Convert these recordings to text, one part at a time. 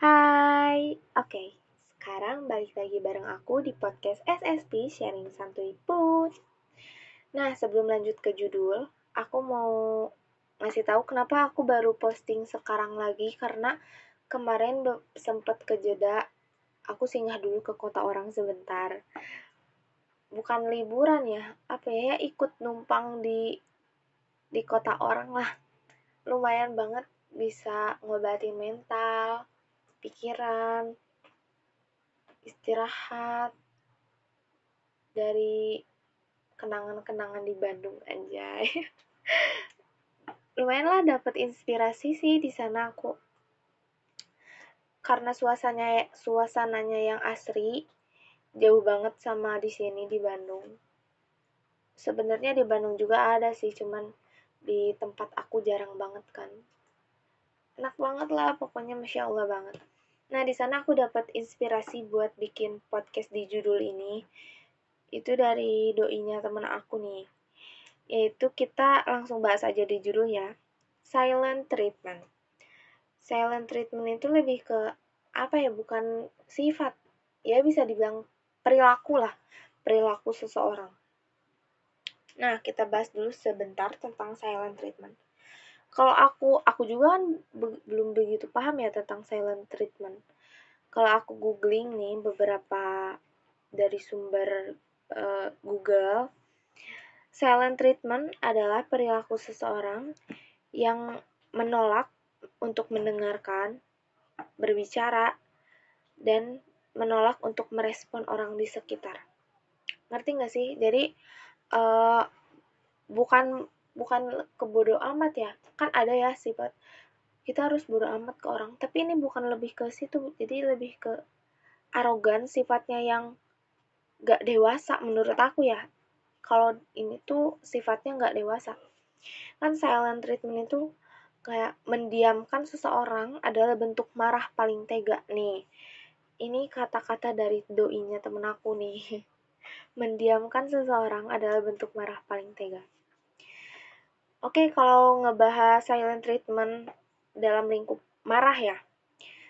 Hai, oke. Sekarang balik lagi bareng aku di podcast SSP Sharing Santuy Put. Nah, sebelum lanjut ke judul, aku mau ngasih tahu kenapa aku baru posting sekarang lagi karena kemarin sempat kejeda aku singgah dulu ke kota orang sebentar. Bukan liburan ya, apa ya, ikut numpang di di kota orang lah. Lumayan banget bisa ngobatin mental, pikiran, istirahat dari kenangan-kenangan di Bandung anjay. Lumayan lah dapat inspirasi sih di sana aku. Karena suasananya suasananya yang asri, jauh banget sama di sini di Bandung. Sebenarnya di Bandung juga ada sih, cuman di tempat aku jarang banget kan. Enak banget lah, pokoknya masya Allah banget. Nah, di sana aku dapat inspirasi buat bikin podcast di judul ini. Itu dari doinya temen aku nih. Yaitu kita langsung bahas aja di judul ya. Silent treatment. Silent treatment itu lebih ke apa ya? Bukan sifat. Ya bisa dibilang perilaku lah. Perilaku seseorang. Nah, kita bahas dulu sebentar tentang silent treatment. Kalau aku aku juga kan be belum begitu paham ya tentang silent treatment. Kalau aku googling nih beberapa dari sumber uh, Google silent treatment adalah perilaku seseorang yang menolak untuk mendengarkan berbicara dan menolak untuk merespon orang di sekitar. Ngerti nggak sih? Jadi uh, bukan bukan kebodoh amat ya. Kan ada ya sifat kita harus bodoh amat ke orang. Tapi ini bukan lebih ke situ jadi lebih ke arogan sifatnya yang gak dewasa menurut aku ya. Kalau ini tuh sifatnya gak dewasa. Kan silent treatment itu kayak mendiamkan seseorang adalah bentuk marah paling tega. Nih ini kata-kata dari doinya temen aku nih mendiamkan seseorang adalah bentuk marah paling tega Oke, kalau ngebahas silent treatment dalam lingkup marah ya.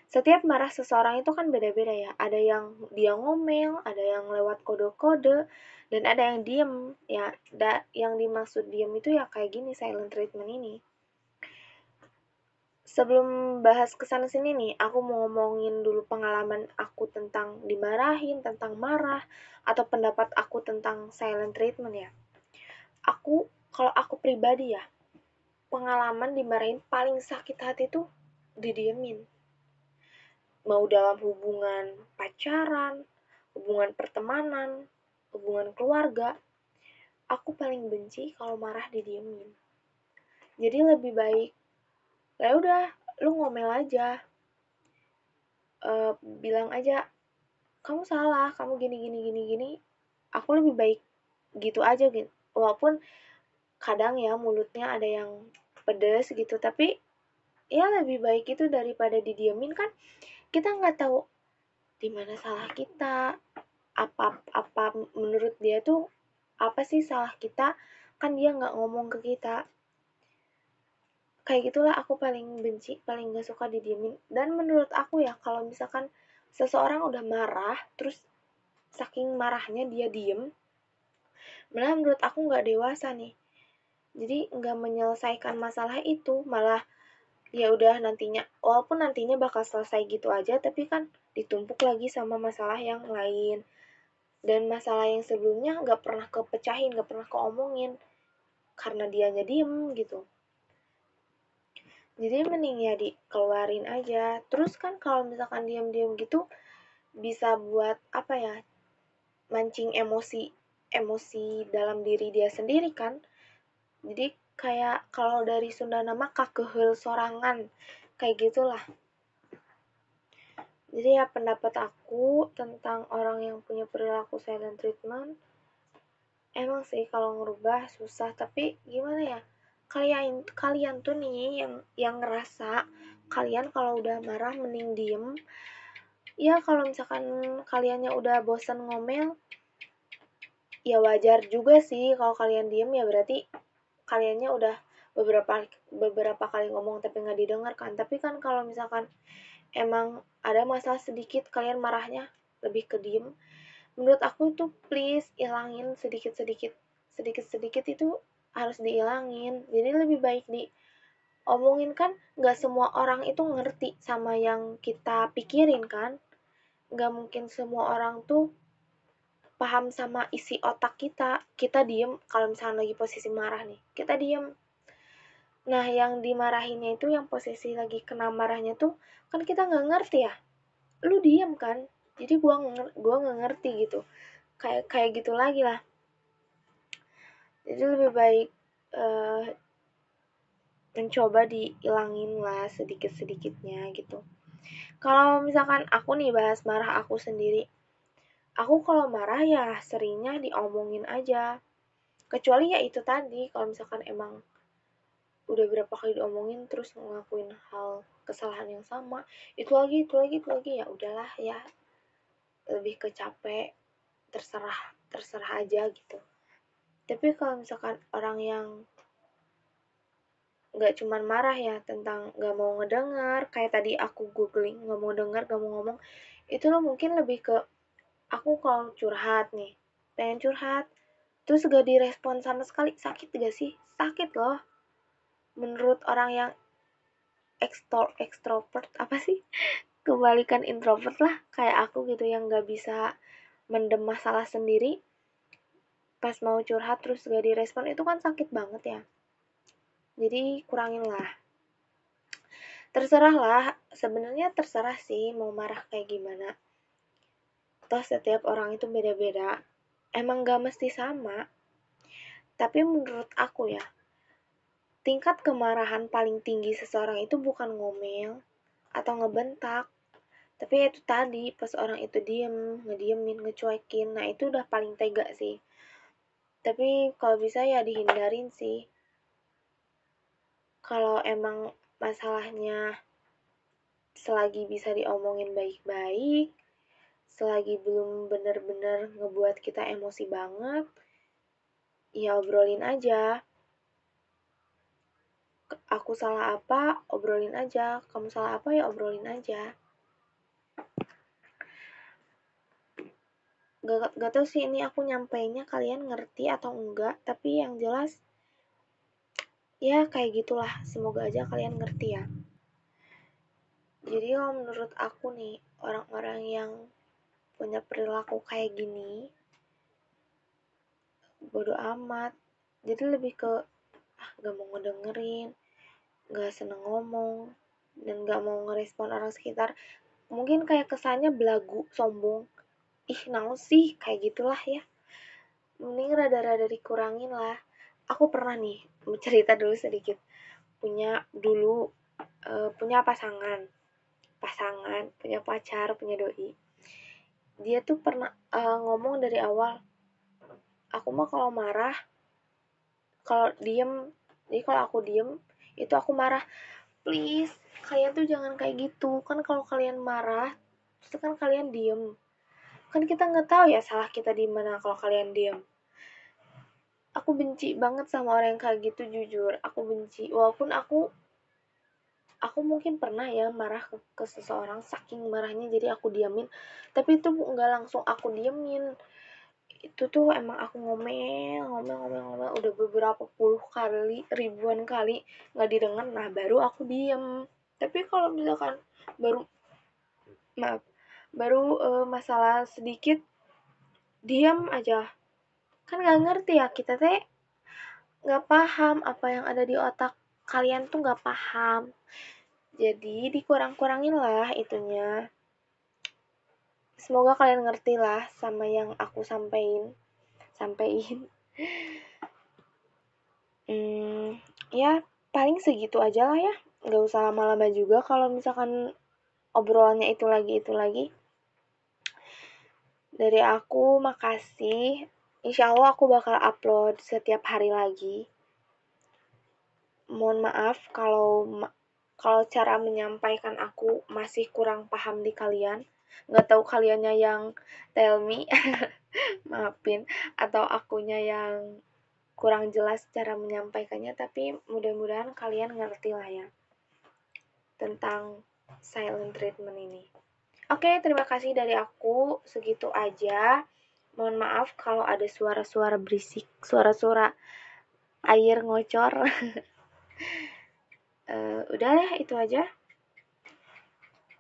Setiap marah seseorang itu kan beda-beda ya. Ada yang dia ngomel, ada yang lewat kode-kode, dan ada yang diem. Ya, da, yang dimaksud diem itu ya kayak gini silent treatment ini. Sebelum bahas ke sana sini nih, aku mau ngomongin dulu pengalaman aku tentang dimarahin, tentang marah, atau pendapat aku tentang silent treatment ya. Aku kalau aku pribadi ya pengalaman dimarahin paling sakit hati tuh didiemin mau dalam hubungan pacaran hubungan pertemanan hubungan keluarga aku paling benci kalau marah didiemin jadi lebih baik ya udah lu ngomel aja. Uh, bilang aja kamu salah kamu gini gini gini gini. Aku lebih baik gitu aja gitu walaupun kadang ya mulutnya ada yang pedes gitu tapi ya lebih baik itu daripada didiemin kan kita nggak tahu di mana salah kita apa apa menurut dia tuh apa sih salah kita? Kan dia nggak ngomong ke kita kayak gitulah aku paling benci paling gak suka didiemin. Dan menurut aku ya kalau misalkan seseorang udah marah terus saking marahnya dia diem malah menurut aku nggak dewasa nih. Jadi nggak menyelesaikan masalah itu malah ya udah nantinya walaupun nantinya bakal selesai gitu aja tapi kan ditumpuk lagi sama masalah yang lain. Dan masalah yang sebelumnya nggak pernah kepecahin nggak pernah keomongin karena dia diem gitu jadi mending ya dikeluarin aja. Terus kan kalau misalkan diam-diam gitu bisa buat apa ya mancing emosi emosi dalam diri dia sendiri kan. Jadi kayak kalau dari Sunda nama kakehel sorangan kayak gitulah. Jadi ya pendapat aku tentang orang yang punya perilaku silent treatment emang sih kalau ngerubah susah. Tapi gimana ya kalian kalian tuh nih yang yang ngerasa kalian kalau udah marah mending diem. Ya kalau misalkan kaliannya udah bosan ngomel ya wajar juga sih kalau kalian diem. Ya berarti kaliannya udah beberapa beberapa kali ngomong tapi nggak didengar kan. Tapi kan kalau misalkan emang ada masalah sedikit kalian marahnya lebih ke diem. Menurut aku tuh please ilangin sedikit sedikit sedikit sedikit itu harus diilangin jadi lebih baik di omongin kan nggak semua orang itu ngerti sama yang kita pikirin kan. Nggak mungkin semua orang tuh paham sama isi otak kita. Kita diem kalau misalnya lagi posisi marah nih kita diem. Nah yang dimarahinnya itu yang posisi lagi kena marahnya tuh kan kita nggak ngerti ya. Lu diem kan? Jadi gua gua nggak ngerti gitu. Kayak kayak gitu lagi lah jadi lebih baik uh, mencoba diilangin lah sedikit sedikitnya gitu. Kalau misalkan aku nih bahas marah aku sendiri aku kalau marah ya seringnya diomongin aja. Kecuali ya itu tadi kalau misalkan emang udah berapa kali diomongin terus ngelakuin hal kesalahan yang sama itu lagi itu lagi itu lagi ya udahlah ya. Lebih ke capek terserah terserah aja gitu tapi kalau misalkan orang yang nggak cuman marah ya tentang nggak mau ngedengar kayak tadi aku googling nggak mau dengar nggak mau ngomong itu lo mungkin lebih ke aku kalau curhat nih pengen curhat terus gak direspon sama sekali sakit gak sih? Sakit loh. Menurut orang yang ekstro ekstrovert apa sih? Kebalikan introvert lah kayak aku gitu yang gak bisa mendem masalah sendiri pas mau curhat terus gak direspon itu kan sakit banget ya. Jadi kurangin lah terserah lah sebenarnya terserah sih mau marah kayak gimana. Toh setiap orang itu beda-beda. Emang gak mesti sama. Tapi menurut aku ya tingkat kemarahan paling tinggi seseorang itu bukan ngomel atau ngebentak. Tapi itu tadi pas orang itu diem ngediemin ngecuekin. Nah itu udah paling tega sih tapi kalau bisa ya dihindarin sih kalau emang masalahnya selagi bisa diomongin baik-baik selagi belum bener-bener ngebuat kita emosi banget, ya obrolin aja. Aku salah apa, obrolin aja. Kamu salah apa, ya obrolin aja. Gak, gak tau sih ini aku nyampeinnya kalian ngerti atau enggak, tapi yang jelas ya kayak gitulah. Semoga aja kalian ngerti ya. Jadi kalau menurut aku nih, orang-orang yang punya perilaku kayak gini bodoh amat jadi lebih ke ah gak mau ngedengerin gak seneng ngomong dan gak mau ngerespon orang sekitar mungkin kayak kesannya belagu sombong ih nau sih kayak gitulah ya. Mending rada-rada dikurangin lah. Aku pernah nih cerita dulu sedikit. Punya dulu uh, punya pasangan. Pasangan punya pacar punya doi. Dia tuh pernah uh, ngomong dari awal aku mah kalau marah kalau diem jadi kalau aku diem itu aku marah. Please kalian tuh jangan kayak gitu. Kan kalau kalian marah itu kan kalian diem kan kita nggak tahu ya salah kita di mana kalau kalian diem. Aku benci banget sama orang yang kayak gitu jujur. Aku benci. Walaupun aku aku mungkin pernah ya marah ke, ke seseorang saking marahnya jadi aku diamin. Tapi itu nggak langsung aku diamin. Itu tuh emang aku ngomel ngomel ngomel ngomel. Udah beberapa puluh kali ribuan kali nggak didengar nah baru aku diem. Tapi kalau misalkan baru maaf baru uh, masalah sedikit diam aja kan nggak ngerti ya kita teh nggak paham apa yang ada di otak kalian tuh nggak paham jadi dikurang-kurangin lah itunya. Semoga kalian ngerti lah sama yang aku sampein. Sampein. hmm, ya paling segitu aja lah ya. Gak usah lama-lama juga kalau misalkan obrolannya itu lagi itu lagi. Dari aku makasih. Insya Allah aku bakal upload setiap hari lagi. Mohon maaf kalau kalau cara menyampaikan aku masih kurang paham di kalian nggak tahu kaliannya yang tell me maafin atau akunya yang kurang jelas cara menyampaikannya, tapi mudah-mudahan kalian ngerti lah ya tentang silent treatment ini. Oke, terima kasih dari aku. Segitu aja. Mohon maaf kalau ada suara-suara berisik, suara-suara air ngocor. uh, udah deh, itu aja.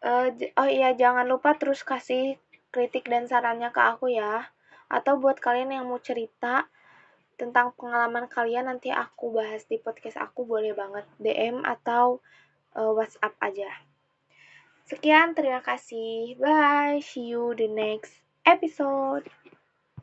Uh, oh iya, jangan lupa terus kasih kritik dan sarannya ke aku ya. Atau buat kalian yang mau cerita tentang pengalaman kalian nanti aku bahas di podcast aku boleh banget DM atau uh, WhatsApp aja. Sekian, terima kasih. Bye. See you the next episode.